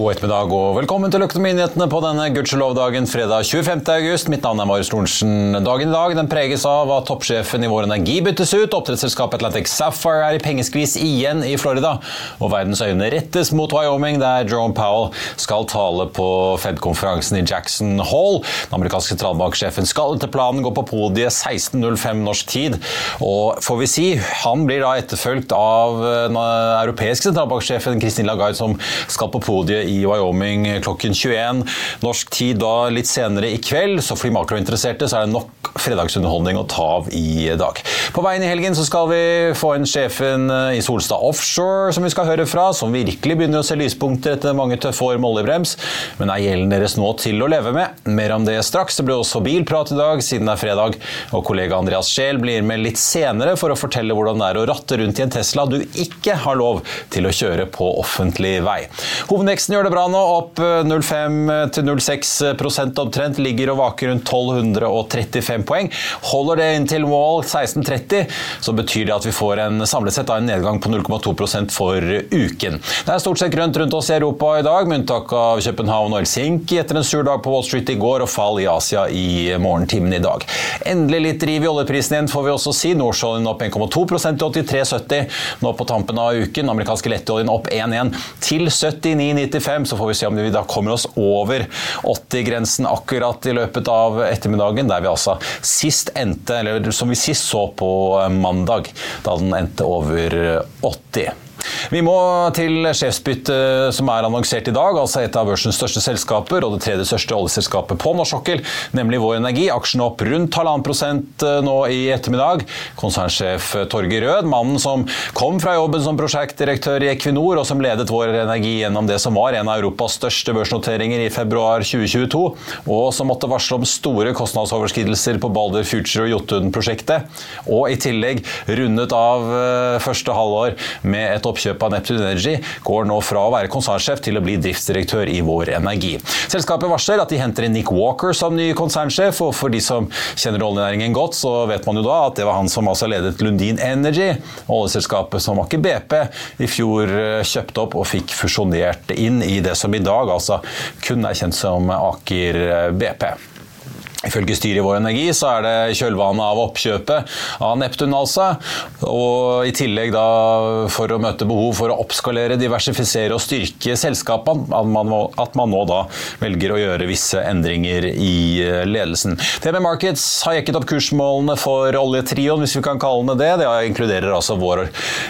God ettermiddag og velkommen til Økonominyhetene på denne gudskjelov-dagen fredag 25. august. Mitt navn er Marius Lorentzen. Dagen i dag den preges av at toppsjefen i Vår Energi byttes ut. Oppdrettsselskapet Atlantic Sapphire er i pengeskvis igjen i Florida. Og verdens øyne rettes mot Wyoming, der Jerome Powell skal tale på Fed-konferansen i Jackson Hall. Den amerikanske sentralbanksjefen skal etter planen gå på podiet 16.05 norsk tid. Og får vi si, han blir da etterfulgt av den europeiske sentralbanksjefen Christine Lagarde, som skal på podiet i Wyoming klokken 21 norsk tid da litt senere i kveld. Så for de makrointeresserte så er det nok fredagsunderholdning å ta av i dag. På veien i helgen så skal vi få inn sjefen i Solstad Offshore som vi skal høre fra, som virkelig begynner å se lyspunkter etter mange tøffe år med oljebrems. Men er gjelden deres nå til å leve med? Mer om det straks. Det blir også bilprat i dag siden det er fredag, og kollega Andreas Scheel blir med litt senere for å fortelle hvordan det er å ratte rundt i en Tesla du ikke har lov til å kjøre på offentlig vei. Hovedveksten gjør det bra nå, opp 0,5-0,6% omtrent. Ligger og vaker rundt 1235 poeng. Holder det inntil mål 1630, så betyr det at vi får en samlet sett en nedgang på 0,2% for uken. Det er stort sett grønt rundt oss i Europa i dag, med unntak av København og Helsinki etter en sur dag på Wall Street i går og fall i Asia i morgentimene i dag. Endelig litt driv i oljeprisen igjen, får vi også si. Nordsjøoljen opp 1,2% til 83,70 nå på tampen av uken. Amerikanske lettoljen opp 1,1 til 79,95. Så får vi se om vi da kommer oss over 80-grensen akkurat i løpet av ettermiddagen, der vi altså sist endte, eller som vi sist så på mandag, da den endte over 80. Vi må til sjefsbyttet som er annonsert i dag, altså et av børsens største selskaper og det tredje største oljeselskapet på norsk sokkel, nemlig Vår Energi. Aksjene opp rundt halvannen prosent nå i ettermiddag. Konsernsjef Torgeir Rød, mannen som kom fra jobben som prosjektdirektør i Equinor, og som ledet Vår Energi gjennom det som var en av Europas største børsnoteringer i februar 2022, og som måtte varsle om store kostnadsoverskridelser på Balder Future og Jotun-prosjektet, og i tillegg rundet av første halvår med et oppkjøp av Neptune Energy, går nå fra å være konsernsjef til å bli driftsdirektør i Vår Energi. Selskapet varsler at de henter inn Nick Walker som ny konsernsjef, og for de som kjenner oljenæringen godt, så vet man jo da at det var han som altså ledet Lundin Energy, oljeselskapet som Aker BP i fjor kjøpte opp og fikk fusjonert inn i det som i dag altså kun er kjent som Aker BP. Ifølge styret i Vår Energi så er det kjølvannet av oppkjøpet av Neptun altså, og i tillegg da for å møte behov for å oppskalere, diversifisere og styrke selskapene, at man, at man nå da velger å gjøre visse endringer i ledelsen. TB Markets har jekket opp kursmålene for oljetrioen, hvis vi kan kalle det det. Det inkluderer altså Vår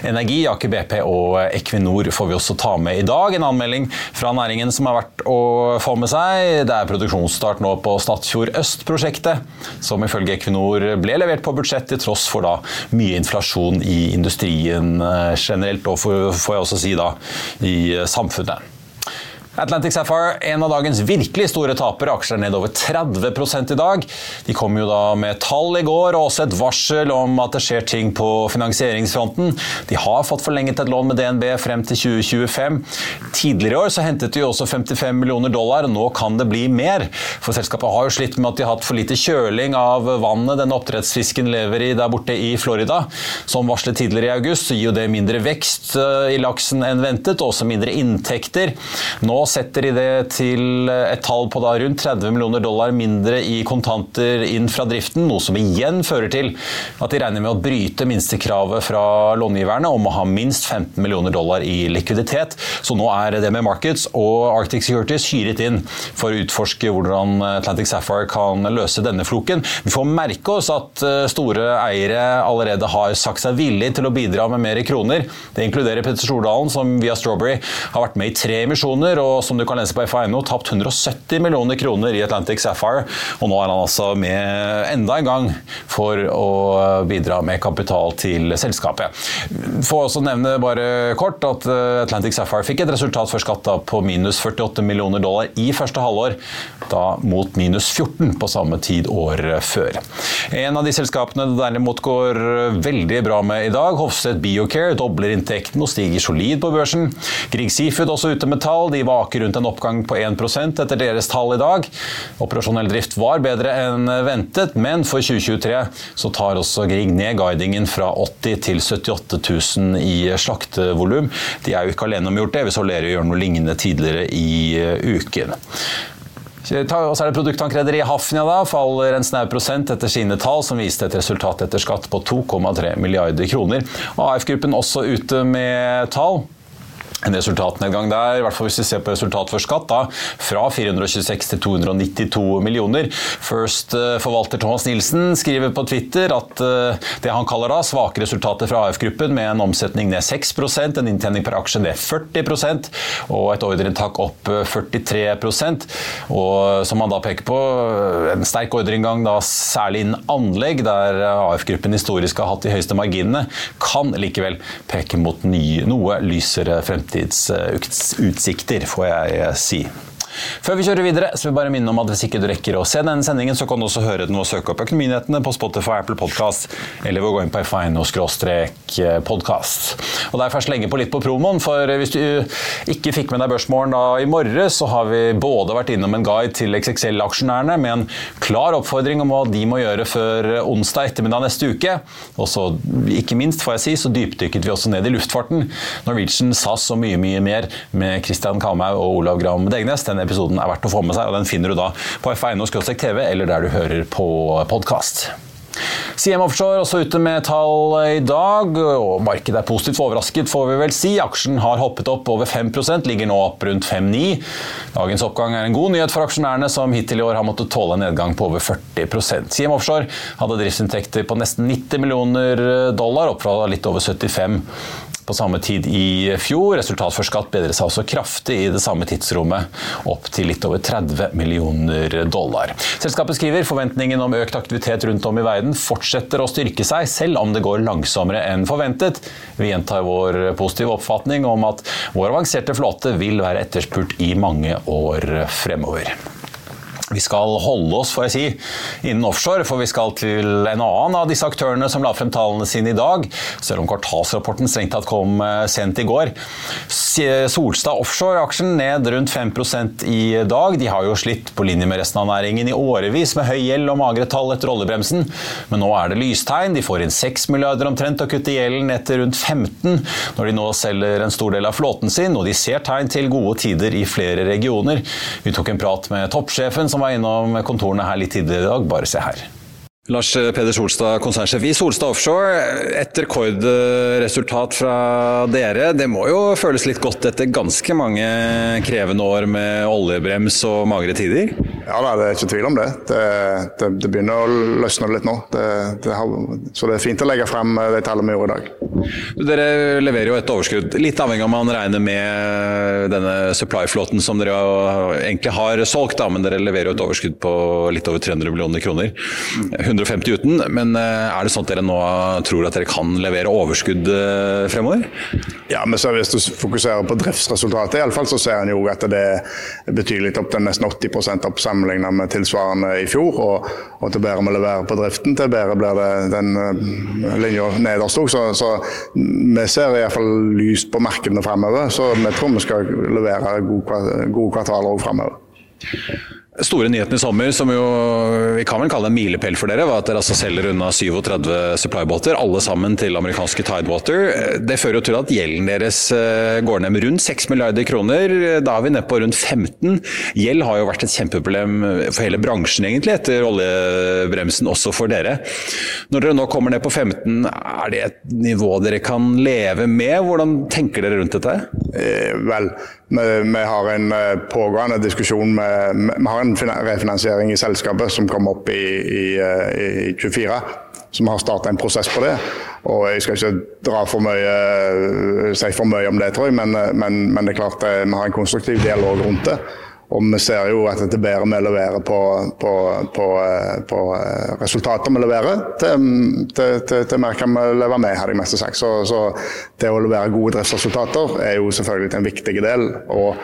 Energi, Aker BP og Equinor får vi også ta med i dag. En anmelding fra næringen som er verdt å få med seg. Det er produksjonsstart nå på Statfjord Øst prosjektet, som ifølge Equinor ble levert på budsjett til tross for da mye inflasjon i industrien generelt, og får jeg også si da i samfunnet. Atlantic Sapphire, en av dagens virkelig store tapere. Aksjer er ned over 30 i dag. De kom jo da med tall i går og også et varsel om at det skjer ting på finansieringsfronten. De har fått forlenget et lån med DNB frem til 2025. Tidligere i år så hentet de også 55 millioner dollar, og nå kan det bli mer. For selskapet har jo slitt med at de har hatt for lite kjøling av vannet denne oppdrettsfisken lever i der borte i Florida. Som varslet tidligere i august, så gir jo det mindre vekst i laksen enn ventet, og også mindre inntekter. Nå setter de det til et tall på da rundt 30 millioner dollar mindre i kontanter inn fra driften, noe som igjen fører til at de regner med å bryte minstekravet fra långiverne om å ha minst 15 millioner dollar i likviditet. Så nå er det med Markets og Arctic Securities hyret inn for å utforske hvordan Atlantic Sapphire kan løse denne floken. Vi får merke oss at eh, store eiere allerede har sagt seg villig til å bidra med mer kroner. Det inkluderer Petter Stordalen, som via Strawberry har vært med i tre emisjoner, og som du kan lese på FA.no, tapt 170 millioner kroner i Atlantic Sapphire. Og nå er han altså med enda en gang for å bidra med kapital til selskapet. Får også nevne bare kort at eh, Atlantic Sapphire fikk et resultat før skatt på minus 48 millioner dollar i første halvår, da mot minus 14 på samme tid året før. En av de selskapene det derimot går veldig bra med i dag, Hofseth Biocare, dobler inntekten og stiger solid på børsen. Grieg Seafood også ute med tall, de vaker rundt en oppgang på 1 etter deres tall i dag. Operasjonell drift var bedre enn ventet, men for 2023 så tar også Grieg ned guidingen fra 80 til 78 000 i slaktevolum. De er jo ikke alene om å gjort det, vi så Lerøy gjøre noe lignende tidligere i uken. Og så er det Produkttankrederiet Hafnia da, faller en snau prosent etter sine tall, som viste et resultat etter skatt på 2,3 milliarder kroner. AF-gruppen også ute med tall en resultatnedgang der, i hvert fall hvis vi ser på resultat for skatt, da, fra 426 til 292 millioner. First-forvalter Thomas Nilsen skriver på Twitter at uh, det han kaller da svake resultater fra AF-gruppen, med en omsetning ned 6% en inntjening per aksje ned 40% og et ordreinntak opp 43% og Som han da peker på, en sterk ordreinngang, særlig innen anlegg, der AF-gruppen historisk har hatt de høyeste marginene, kan likevel peke mot ny, noe lysere fremtid fremtidsutsikter, får jeg si. Før vi kjører videre, så vil jeg bare minne om at hvis ikke du rekker å se denne sendingen, så kan du også høre den og søke opp Økonominyhetene på Spotify, Apple Podcast, eller ved å gå inn på fino-podkast. Og det er først lenge på litt på promoen, for hvis du ikke fikk med deg børsmålen da i morges, så har vi både vært innom en guide til XXL-aksjonærene med en klar oppfordring om hva de må gjøre før onsdag ettermiddag neste uke. Og så, ikke minst, får jeg si, så dypdykket vi også ned i luftfarten. Norwegian, SAS og mye, mye mer med Christian Kamhaug og Olav Gram Degnes. Den episoden er verdt å få med seg, og den finner du da på F1 TV eller der du hører på podkast. CM Offshore også ute med tall i dag, og markedet er positivt overrasket, får vi vel si. Aksjen har hoppet opp over 5% ligger nå opp rundt 5-9. Dagens oppgang er en god nyhet for aksjonærene, som hittil i år har måttet tåle en nedgang på over 40% CM Offshore hadde driftsinntekter på nesten 90 millioner dollar, opp fra litt over 75 på samme tid i fjor. Resultat for skatt bedret seg også kraftig i det samme tidsrommet, opp til litt over 30 millioner dollar. Selskapet skriver forventningen om økt aktivitet rundt om i verden fortsetter å styrke seg, selv om det går langsommere enn forventet. Vi gjentar vår positive oppfatning om at vår avanserte flåte vil være etterspurt i mange år fremover. Vi skal holde oss får jeg si, innen offshore, for vi skal til en annen av disse aktørene som la frem tallene sine i dag, selv om kvartalsrapporten strengt tatt kom eh, sent i går. Solstad Offshore-aksjen ned rundt 5% i dag. De har jo slitt på linje med resten av næringen i årevis med høy gjeld og magre tall etter oljebremsen, men nå er det lystegn. De får inn 6 milliarder omtrent og kutter gjelden etter rundt 15 når de nå selger en stor del av flåten sin, og de ser tegn til gode tider i flere regioner. Vi tok en prat med toppsjefen som var innom kontorene her litt tidligere i dag. Bare se her. Lars Peder Solstad, konsernsjef i Solstad Offshore. Et rekordresultat fra dere. Det må jo føles litt godt etter ganske mange krevende år med oljebrems og magre tider? Ja, det er ikke tvil om det. Det, det, det begynner å løsne litt nå. Det, har, så det er fint å legge frem de tallene vi gjorde i dag. Dere leverer jo et overskudd, litt avhengig av om man regner med denne supply-flåten som dere egentlig har solgt, da, men dere leverer jo et overskudd på litt over 300 millioner kroner. 150 uten, men eh, er det sånn at dere nå tror at dere kan levere overskudd eh, fremover? Ja, men så hvis du fokuserer på driftsresultatet, i alle fall, så ser en jo at det er betydelig opp til nesten 80 opp sammenlignet med tilsvarende i fjor. Og, og til bedre vi leverer på driften, til bedre blir det den linja nederst òg. Så, vi ser i hvert fall lyst på markedene fremover. Så vi tror vi skal levere gode, gode kvartaler òg fremover. Store nyheten i sommer, som jo vi kan vel kalle en milepæl for dere, var at dere altså selger unna 37 supply-båter, alle sammen til amerikanske Tidewater. Det fører jo til at gjelden deres eh, går ned med rundt 6 milliarder kroner. Da er vi nede på rundt 15. Gjeld har jo vært et kjempeproblem for hele bransjen egentlig, etter oljebremsen, også for dere. Når dere nå kommer ned på 15, er det et nivå dere kan leve med? Hvordan tenker dere rundt dette? Eh, vel, vi, har en eh, pågående diskusjon med, Vi har en refinansiering i selskapet som kom opp i, i, eh, i 24. Så vi har starta en prosess på det. Og Jeg skal ikke dra for mye, eh, si for mye om det, tror jeg, men, men, men det er klart vi har en konstruktiv dialog rundt det. Og vi ser jo at det er bedre vi leverer på, på, på, på eh, resultater vi leverer, til, til mer kan vi leve med, hadde jeg mest sagt. Så, så, det å levere gode driftsresultater er jo selvfølgelig en viktig del. Og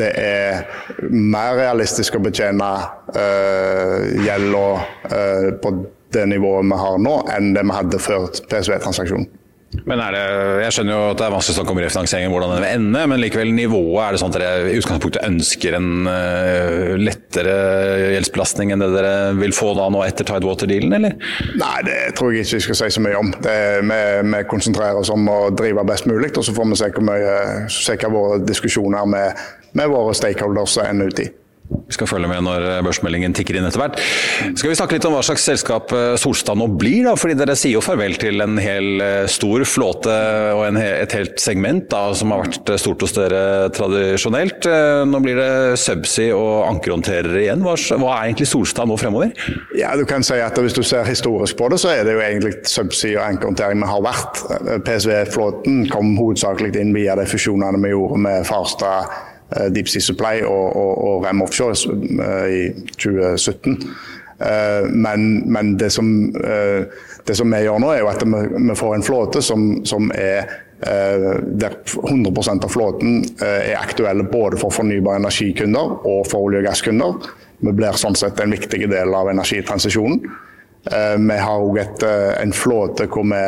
det er mer realistisk å betjene øh, gjelda øh, på det nivået vi har nå, enn det vi hadde før PSV-transaksjonen. Men er det, Jeg skjønner jo at det er masse snakk om refinansieringen, hvordan den vil ende, men likevel nivået. Er det sånn at dere i utgangspunktet ønsker en uh, lettere gjeldsbelastning enn det dere vil få da nå etter Tidewater-dealen, eller? Nei, det tror jeg ikke vi skal si så mye om. Det, vi, vi, konsentrerer oss om å drive best mulig, og så får vi se hvor mye, se hva våre diskusjoner med, med våre stakeholders ender ut i. Vi skal følge med når eh, børsmeldingen tikker inn etter hvert. Skal vi snakke litt om hva slags selskap eh, Solstad nå blir, da? Fordi dere sier jo farvel til en hel eh, stor flåte og en, et helt segment da, som har vært stort hos dere tradisjonelt. Nå blir det subsea og ankerhåndterere igjen. Hva, hva, er egentlig Solstad nå fremover? Ja, du kan si at Hvis du ser historisk på det, så er det jo egentlig subsea og ankerhåndtering vi har vært. PSV-flåten kom hovedsakelig inn via de fusjonene vi gjorde med Farstad Deep Sea Supply og, og, og Rem Offshore eh, i 2017. Eh, men, men det, som, det, som, vi gjør nå, er jo at vi, får en flåte som, som er der 100% av flåten er aktuelle både for fornybare energikunder og for olje- og gasskunder. Vi blir sånn sett en viktig del av energitransisjonen. Vi har òg en flåte hvor vi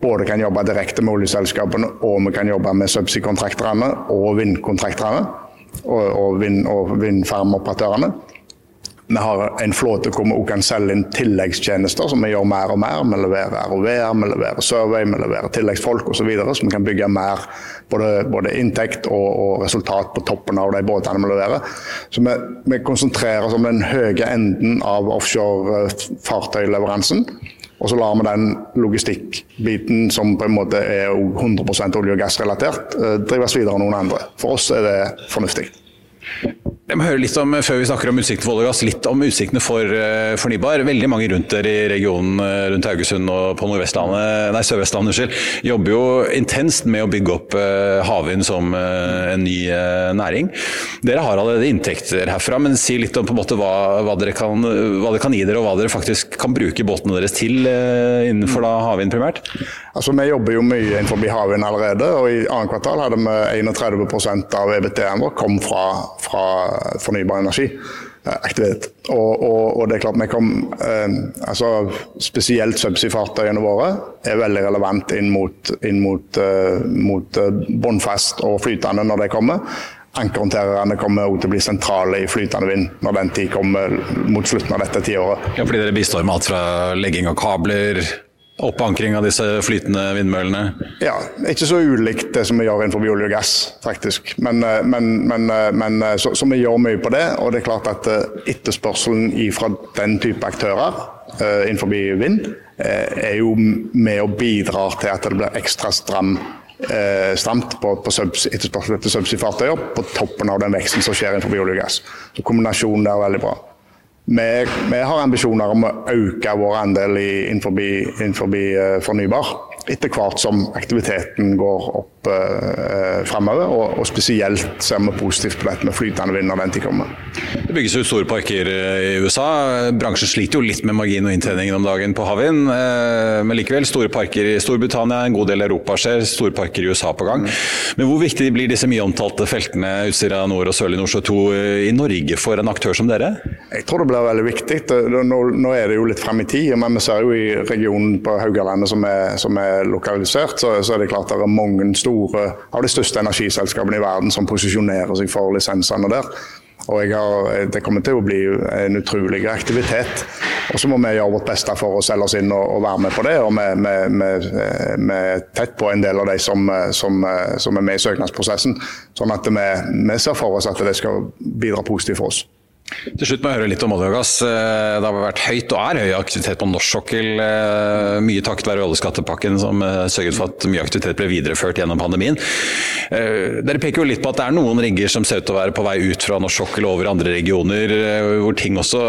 både kan jobbe direkte med oljeselskapene og vi kan jobbe med subsea-kontrakterne og vindkontrakterne og, og, vind, og vindfermoperatørene. Vi har en flåte hvor vi også kan selge inn tilleggstjenester, som vi gjør mer og mer. Vi leverer ROV-er, vi leverer survey, vi leverer tilleggsfolk osv. Så, så vi kan bygge mer både, både inntekt og, og, resultat på toppen av de båtene vi leverer. Så vi, vi konsentrerer oss om den høye enden av offshore eh. Og så lar vi den logistikkbiten, som på en måte er 100 olje- og gassrelatert, eh, drives videre av noen andre. For oss er det fornuftig. Jeg må høre litt om, før vi snakker om utsiktene for olje og gass, litt om utsiktene for uh, fornybar. Veldig mange rundt der i regionen uh, rundt Haugesund og på Nordvestlandet, nei Sør-Vestlandet unnskyld, jobber jo intenst med å bygge opp havvind som en ny næring. Dere har allerede inntekter herfra, men si litt om på en måte hva, hva, dere kan, hva dere kan gi dere, og hva dere faktisk kan bruke båtene deres til innenfor da havvind primært? Altså, Vi jobber jo mye innenfor havvind allerede, og i annet kvartal hadde vi 31 av EBT-en vår kom fra, fra fornybar energi. Eh, aktivitet. Og, og, og, det er klart vi kom, eh, altså Spesielt subsea-fartøyene våre er veldig relevant inn mot, inn mot, eh, mot bunnfast og flytende når det kommer. Ankerhåndtererne kommer også til å bli sentrale i flytende vind når den tid kommer mot slutten av dette tiåret. Ja, fordi dere bistår med alt fra legging av kabler oppankring av disse flytende vindmøllene? Ja, ikke så ulikt det som vi gjør innenfor olje og gass, faktisk. Men, eh, men, men, eh, men eh, så, så, vi gjør mye på det. Og det er klart at etterspørselen fra den type aktører innenfor vind er jo med og bidrar til at det blir ekstra stram stramt på, på etterspørsel etter subsea-fartøyer på toppen av den veksten som skjer innenfor olje og gass. Så kombinasjonen der er veldig bra. Vi, vi, har ambisjoner om å øke vår andel innenfor uh, fornybar etter hvert som aktiviteten går opp eh, fremover. Og, og, spesielt ser vi positivt på dette med flytende vind når den tid kommer. Det bygges ut store parker eh, i USA. Bransjen sliter jo litt med margin og inntjeningen om dagen på havvind. Eh, men likevel, store parker i Storbritannia, en god del Europa skjer, store parker i USA på gang. Men hvor viktig blir disse mye omtalte feltene Utsira nord og Sørlig Nordsjø 2 i Norge for en aktør som dere? Jeg tror det blir veldig viktig. Nå, nå er det jo litt frem i tid, men vi ser jo i regionen på Haugalandet som er, som er lokalisert, så, så, er det klart det er mange store av de største energiselskapene i verden som posisjonerer seg for lisensene der. Og har, Det kommer til å bli en utrolig aktivitet. Og så må vi gjøre vårt beste for å selge oss inn og, og være med på det. Og vi er tett på en del av de som, som, som er med i søknadsprosessen. Sånn at vi, vi ser for oss at det skal bidra positivt for oss. Til slutt må jeg høre litt om olje og gass. Eh, det har vært høyt og er høy aktivitet på norsk sokkel. Eh, mye takket være oljeskattepakken som eh, sørget for at mye aktivitet ble videreført gjennom pandemien. Dere peker jo litt på at det er noen rigger som ser ut til å være på vei ut fra norsk sokkel og over andre regioner, hvor ting også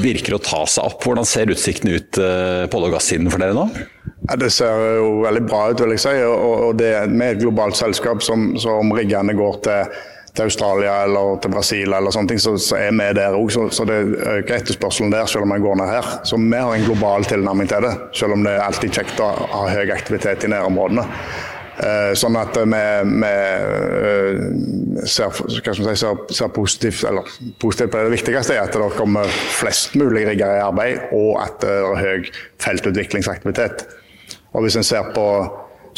virker å ta seg opp. Hvordan ser utsiktene ut på olje- og gassiden for dere nå? Ja, det ser jo veldig bra ut, vil jeg si. Og, det, med et globalt selskap som, som riggene går til til Australia eller til Brasil, eller sånne ting, så, så er vi der òg. Så, så, det øker etterspørselen der, selv om vi går ned her. Så vi har en global tilnærming til det, selv om det er alltid kjekt å ha høy aktivitet i nærområdene. Eh, sånn at vi, vi eh, ser, si, ser, ser, positivt, eller positivt på det. Det viktigste er at det kommer flest mulig rigger i arbeid, og at det er høy feltutviklingsaktivitet. Og Hvis en ser på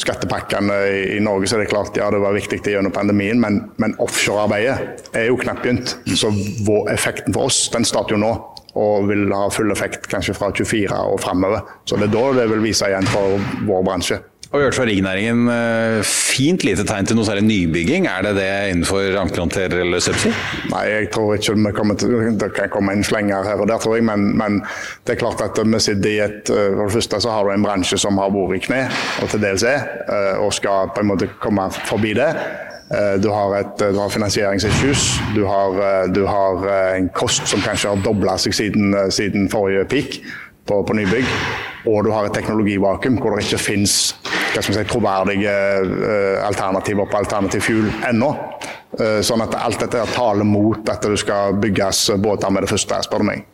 skattepakkene i, Norge, så er det klart ja, det var viktig gjennom pandemien, men, men offshorearbeidet er jo knapt begynt. Så vår, effekten for oss den starter jo nå, og vil ha full effekt kanskje fra 24 og framover. Så det er da det vil vise igjen for vår bransje. Og vi hørt fra riggnæringen eh, fint lite tegn til noe særlig nybygging. Er det det innenfor ankerhåndter eller subsea? Nei, jeg tror ikke vi kommer til, det kan komme en slenger her og der, tror jeg. Men, men, det er klart at vi sitter i et eh, For det første så har du en bransje som har vært i kne, og til dels er, eh, og skal på en måte komme forbi det. Du har, et, har finansieringsissues. Du har, du har en kost som kanskje har dobla seg siden, siden forrige peak på, på nybygg. Og du har et teknologivakuum hvor det ikke finnes si, troverdige uh, alternativer på alternativ fuel ennå. Uh, sånn at alt dette taler mot at det skal bygges båter med det første, spør du meg.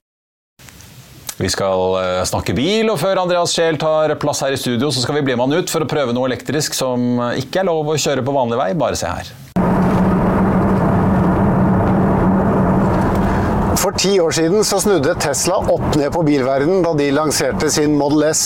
Vi skal uh, snakke bil, og før Andreas Scheel tar plass her i studio, så skal vi bli med han ut for å prøve noe elektrisk som ikke er lov å kjøre på vanlig vei. Bare se her. For ti år siden så snudde Tesla opp ned på bilverdenen da de lanserte sin Model S.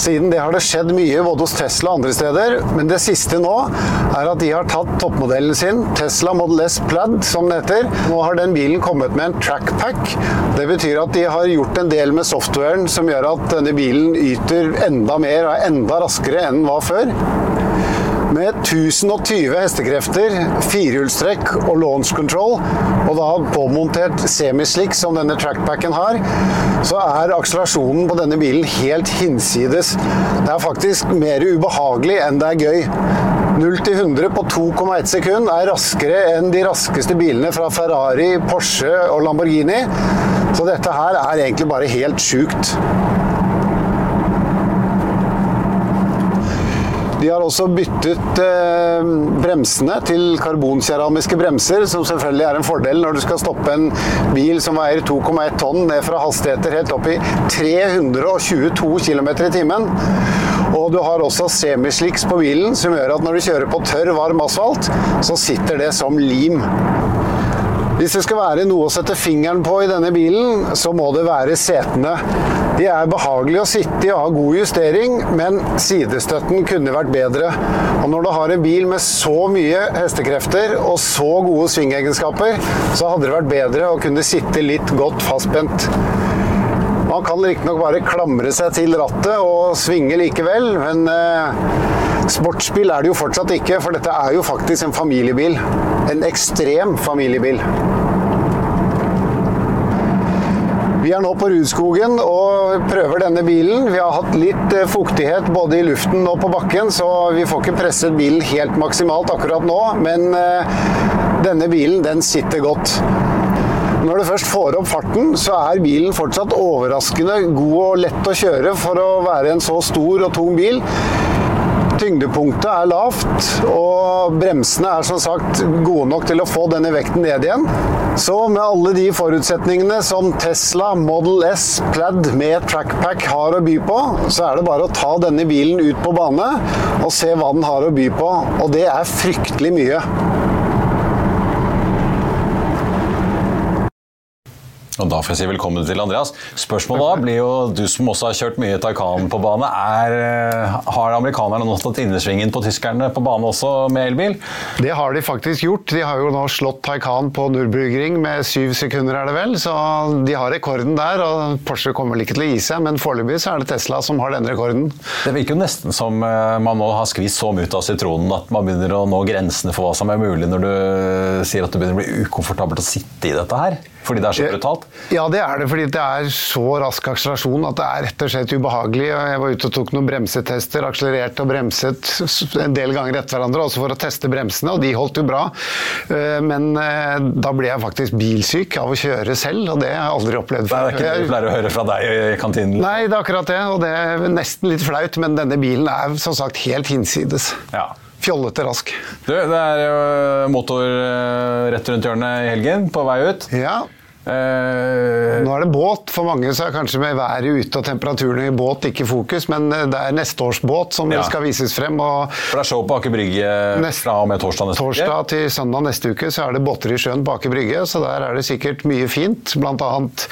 Siden det har det skjedd mye både hos Tesla og andre steder, men det siste nå er at de har tatt toppmodellen sin, Tesla Model S Plaid som den heter. Nå har den bilen kommet med en trackpack. Det betyr at de har gjort en del med softwaren som gjør at denne bilen yter enda mer og er enda raskere enn den var før. Med 1020 hestekrefter, firehjulstrekk og launch control, og da påmontert semislick som denne trackpacken har, så er akselerasjonen på denne bilen helt hinsides. Det er faktisk mer ubehagelig enn det er gøy. 0 til 100 på 2,1 sekund er raskere enn de raskeste bilene fra Ferrari, Porsche og Lamborghini. Så dette her er egentlig bare helt sjukt. De har også byttet eh, bremsene til karbonkeramiske bremser, som selvfølgelig er en fordel når du skal stoppe en bil som veier 2,1 tonn ned fra hastigheter helt opp i 322 km i timen. Og du har også semisliks på bilen, som gjør at når du kjører på tørr, varm asfalt, så sitter det som lim. Hvis det skal være noe å sette fingeren på i denne bilen, så må det være setene. De er behagelige å sitte i og ha god justering, men sidestøtten kunne vært bedre. Og når du har en bil med så mye hestekrefter og så gode svingegenskaper, så hadde det vært bedre å kunne sitte litt godt fastspent. Man kan riktignok bare klamre seg til rattet og svinge likevel, men eh, Sportsbil er det jo fortsatt ikke, for dette er jo faktisk en familiebil. En ekstrem familiebil. Vi er nå på Rudskogen og prøver denne bilen. Vi har hatt litt eh, fuktighet både i luften og på bakken, så vi får ikke presset bilen helt maksimalt akkurat nå. Men eh, denne bilen, den sitter godt. Når du først får opp farten, så er bilen fortsatt overraskende god og lett å kjøre for å være en så stor og tung bil. Tyngdepunktet er lavt, og bremsene er som sagt gode nok til å få denne vekten ned igjen. Så med alle de forutsetningene som Tesla Model S Plaid med trackpack har å by på, så er det bare å ta denne bilen ut på bane og se hva den har å by på. Og det er fryktelig mye. Og da får jeg si velkommen til Andreas. Spørsmålet da blir jo, du som også har kjørt mye Taycan på bane, er, eh, har amerikanerne nå tatt innersvingen på tyskerne på bane også med elbil? Det har de faktisk gjort. De har jo nå slått Taycan på Nürburgring med syv sekunder, er det vel. Så de har rekorden der. og Porsche kommer vel ikke til å gi seg, men foreløpig så er det Tesla som har den rekorden. Det virker jo nesten som eh, man nå har skvist så mye ut av sitronen at man begynner å nå grensene for hva som er mulig når du sier at det begynner å bli ukomfortabelt å sitte i dette her. Fordi det er så brutalt? Ja, det er det. Fordi det er så rask akselerasjon at det er rett og slett ubehagelig. Jeg var ute og tok noen bremsetester, akselererte og bremset en del ganger etter hverandre også for å teste bremsene, og de holdt jo bra. Eh, men eh, da ble jeg faktisk bilsyk av å kjøre selv, og det har jeg aldri opplevd før. Det er ikke det du pleier å høre fra deg i kantinen? Nei, det er akkurat det, og det er nesten litt flaut, men denne bilen er som sagt helt hinsides. Ja. Fjollete rask. Du, det er jo motor eh, rett rundt hjørnet i helgen, på vei ut. Ja. Eh, Nå er det båt. For mange så er kanskje med været ute og temperaturen i båt ikke fokus, men eh, det er neste års båt som ja. skal vises frem. for det er show på Aker Brygge fra og med torsdag neste torsdag uke? Torsdag til søndag neste uke så er det båter i sjøen på Aker Brygge, så der er det sikkert mye fint. Blant annet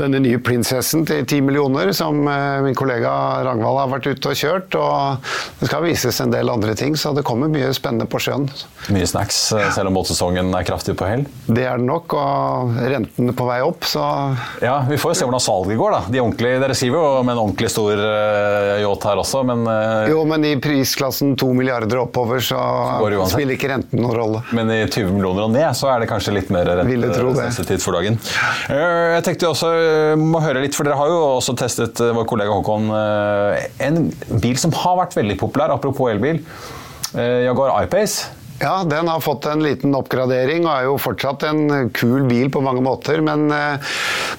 denne nye Prinsessen til 10 millioner, som eh, min kollega Ragnvald har vært ute og kjørt. Og det skal vises en del andre ting, så det kommer mye spennende på sjøen. Mye snacks, selv om båtsesongen er kraftig på hell? Det er det nok, og rentene på vei opp, så Ja, vi får jo se hvordan salget går, da. De ordentlige, Dere skriver jo med en ordentlig stor uh, yacht her også, men uh, Jo, men i prisklassen to milliarder oppover, så, så spiller ikke renten noen rolle. Men i 20 millioner og ned, så er det kanskje litt mer rentesensitivt for dagen. Uh, jeg tenkte også må høre litt, for dere har jo også testet vår kollega Håkon en bil som har vært veldig populær, apropos elbil. Jaguar I-Pace. Ja, den har fått en liten oppgradering og er jo fortsatt en kul bil på mange måter. Men uh,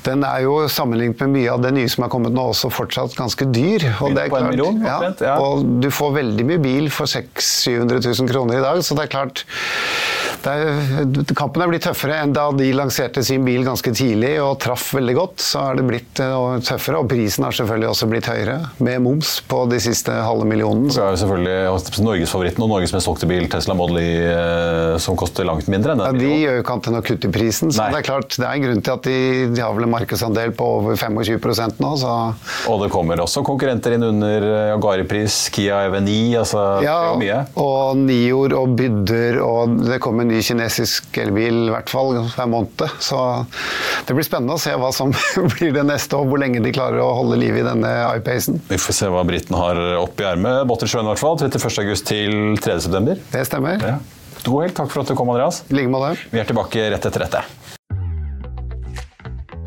den er jo sammenlignet med mye av det nye som er kommet nå, også fortsatt ganske dyr. Og, det klart, million, ja, ja. og du får veldig mye bil for 600 000-700 000 kroner i dag, så det er klart er, kampen er blitt tøffere enn da de lanserte sin bil ganske tidlig og traff veldig godt. Så er det blitt uh, tøffere, og prisen har selvfølgelig også blitt høyere, med moms på de siste halve millionen. Så er jo selvfølgelig Norgesfavoritten og Norges mest solgte bil, Tesla Model Y, uh, som koster langt mindre enn den. Ja, de gjør jo ikke annet enn å kutte i prisen, så Nei. det er klart, det er en grunn til at de, de har vel en markedsandel på over 25 nå. Så. Og det kommer også konkurrenter inn under Agari-pris, Kia EV9, altså ja, det er jo mye. Og Nior og Bydder, og det kommer ny kinesisk elbil i hvert fall hver måned. Så det blir spennende å se hva som blir det neste, og hvor lenge de klarer å holde liv i denne iPacen. Vi får se hva britene har oppi ermet. Bottersjøen i i hvert fall. 31.8 til 3.9. Det stemmer. Ja. God helg. Takk for at du kom, Andreas. I like måte. Vi er tilbake rett etter dette.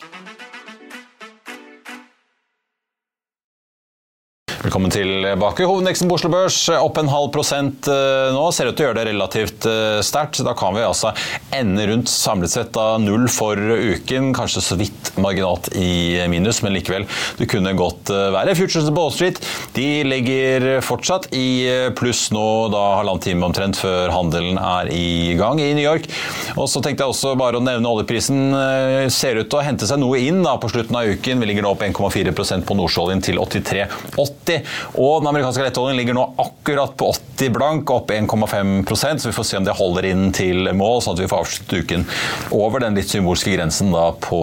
Thank you. Velkommen tilbake. Hovedindeksen på Oslo Børs opp en halv prosent eh, nå. Ser ut til å gjøre det relativt eh, sterkt. Da kan vi altså ende rundt samlet sett av null for uken. Kanskje så vidt marginalt i minus, men likevel. Det kunne godt eh, være. Futures på Wall Street de ligger fortsatt i pluss nå da halvannen time omtrent før handelen er i gang i New York. Og så tenkte jeg også bare å nevne oljeprisen. Ser ut til å hente seg noe inn da på slutten av uken. Vi ligger nå opp 1,4% på nordsjøoljen til 83,80. 80, og den amerikanske lettoljen ligger nå akkurat på 80 blank, opp 1,5% så vi får se om det holder inn til mål, sånn at vi får avsluttet uken over den litt symbolske grensen da på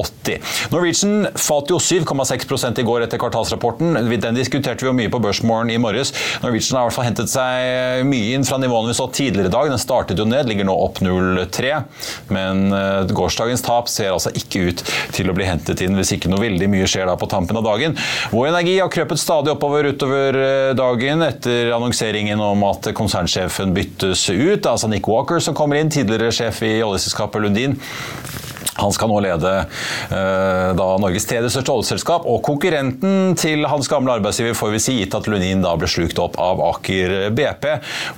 80. Norwegian falt jo 7,6 i går etter kvartalsrapporten. Den diskuterte vi jo mye på Børsmorgen i morges. Norwegian har i hvert fall hentet seg mye inn fra nivåene vi så tidligere i dag. Den startet jo ned, ligger nå opp 0,3, men eh, gårsdagens tap ser altså ikke ut til å bli hentet inn hvis ikke noe veldig mye skjer da på tampen av dagen. Vår Energi har krøpet stadig oppover utover eh, dagen etter annonseringen om at konsernsjefen byttes ut. Altså Nick Walker som kommer inn, tidligere sjef i oljeselskapet Lundin. Han skal nå lede eh, da Norges tredje største oljeselskap, og konkurrenten til hans gamle arbeidsgiver, får vi si, gitt at Lunin da ble slukt opp av Aker BP.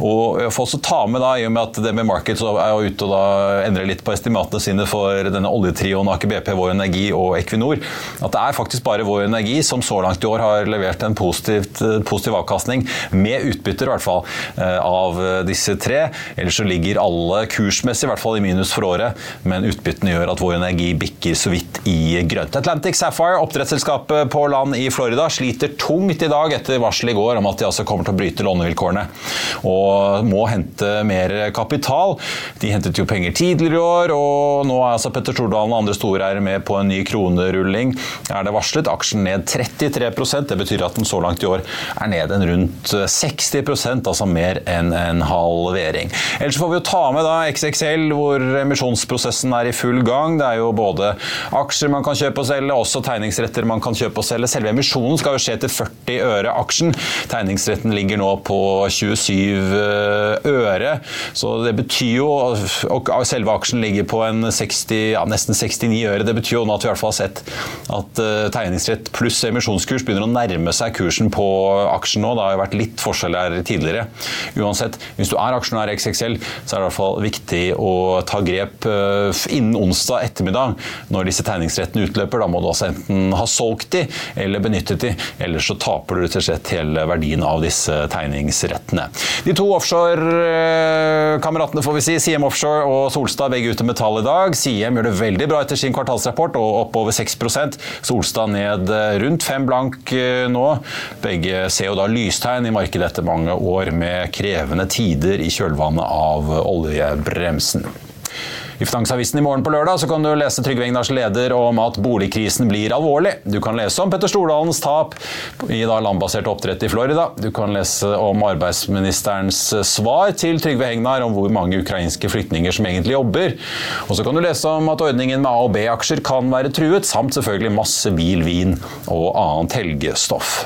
Og jeg får også ta med, da, i og med at det med Markets er jo ute og da endrer litt på estimatene sine for denne oljetrioen Aker BP, Vår Energi og Equinor, at det er faktisk bare Vår Energi som så langt i år har levert en positivt, positiv avkastning, med utbytter i hvert fall, uh, av disse tre. Ellers så ligger alle kursmessig i hvert fall i minus for året, men utbyttene gjør at Vår Energi bikker så vidt i grønt. Atlantic Sapphire, oppdrettsselskapet på land i Florida, sliter tungt i dag etter varsel i går om at de altså kommer til å bryte lånevilkårene og må hente mer kapital. De hentet jo penger tidligere i år, og nå er altså Petter Stordalen og andre storeiere med på en ny kronerulling. Er det varslet aksjen ned 33% Det betyr at den så langt i år er ned en rundt 60% altså mer enn en halvering. Ellers får vi jo ta med da XXL, hvor emisjonsprosessen er i full gang gang. Det er jo både aksjer man kan kjøpe og selge, også tegningsretter man kan kjøpe og selge. Selve emisjonen skal jo skje til 40 øre aksjen. Tegningsretten ligger nå på 27 eh, øre. Så det betyr jo Og selve aksjen ligger på en 60, ja, nesten 69 øre. Det betyr jo nå at vi i hvert fall har sett at uh, tegningsrett pluss emisjonskurs begynner å nærme seg kursen på aksjen nå. Det har jo vært litt forskjell her tidligere. Uansett, hvis du er aksjonær i XXL, så er det i hvert fall viktig å ta grep uh, innen onsdag ettermiddag, når disse tegningsrettene utløper. Da må du altså enten ha solgt de eller benyttet de, ellers så taper du rett og slett hele verdien av disse tegningsrettene. De to offshore-kameratene, får vi si, Siem Offshore og Solstad, begge ute med tall i dag. Siem gjør det veldig bra etter sin kvartalsrapport, og opp over 6% Solstad ned rundt 5 blank eh, nå. Begge ser jo da lystegn i markedet etter mange år med krevende tider i kjølvannet av oljebremsen. I Finansavisen i morgen på lørdag så kan du lese Trygve Egnars leder om at boligkrisen blir alvorlig. Du kan lese om Petter Stordalens tap i da landbasert oppdrett i Florida. Du kan lese om arbeidsministerens svar til Trygve Hegnar om hvor mange ukrainske flyktninger som egentlig jobber. Og så kan du lese om at ordningen med A- og B-aksjer kan være truet, samt selvfølgelig masse bil, vin og annet helgestoff.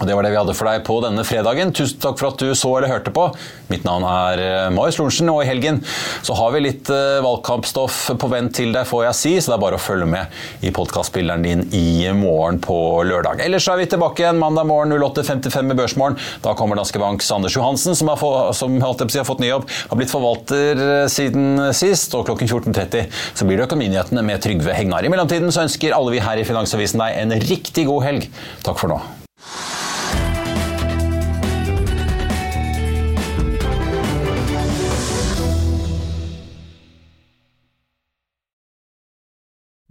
Og Det var det vi hadde for deg på denne fredagen. Tusen takk for at du så eller hørte på. Mitt navn er eh, Marius Lorentzen, og i helgen så har vi litt uh, valgkampstoff på vent til deg, får jeg si, så det er bare å følge med i podkastspilleren din i morgen på lørdag. Ellers er vi tilbake igjen mandag morgen 08.55 med Børsmorgen. Da kommer Danske Banks Anders Johansen, som, få, som alltid, har fått ny jobb, har blitt forvalter uh, siden sist, og klokken 14.30 så blir det Økonominyhetene med Trygve Hegnar. I mellomtiden så ønsker alle vi her i Finansavisen deg en riktig god helg. Takk for nå.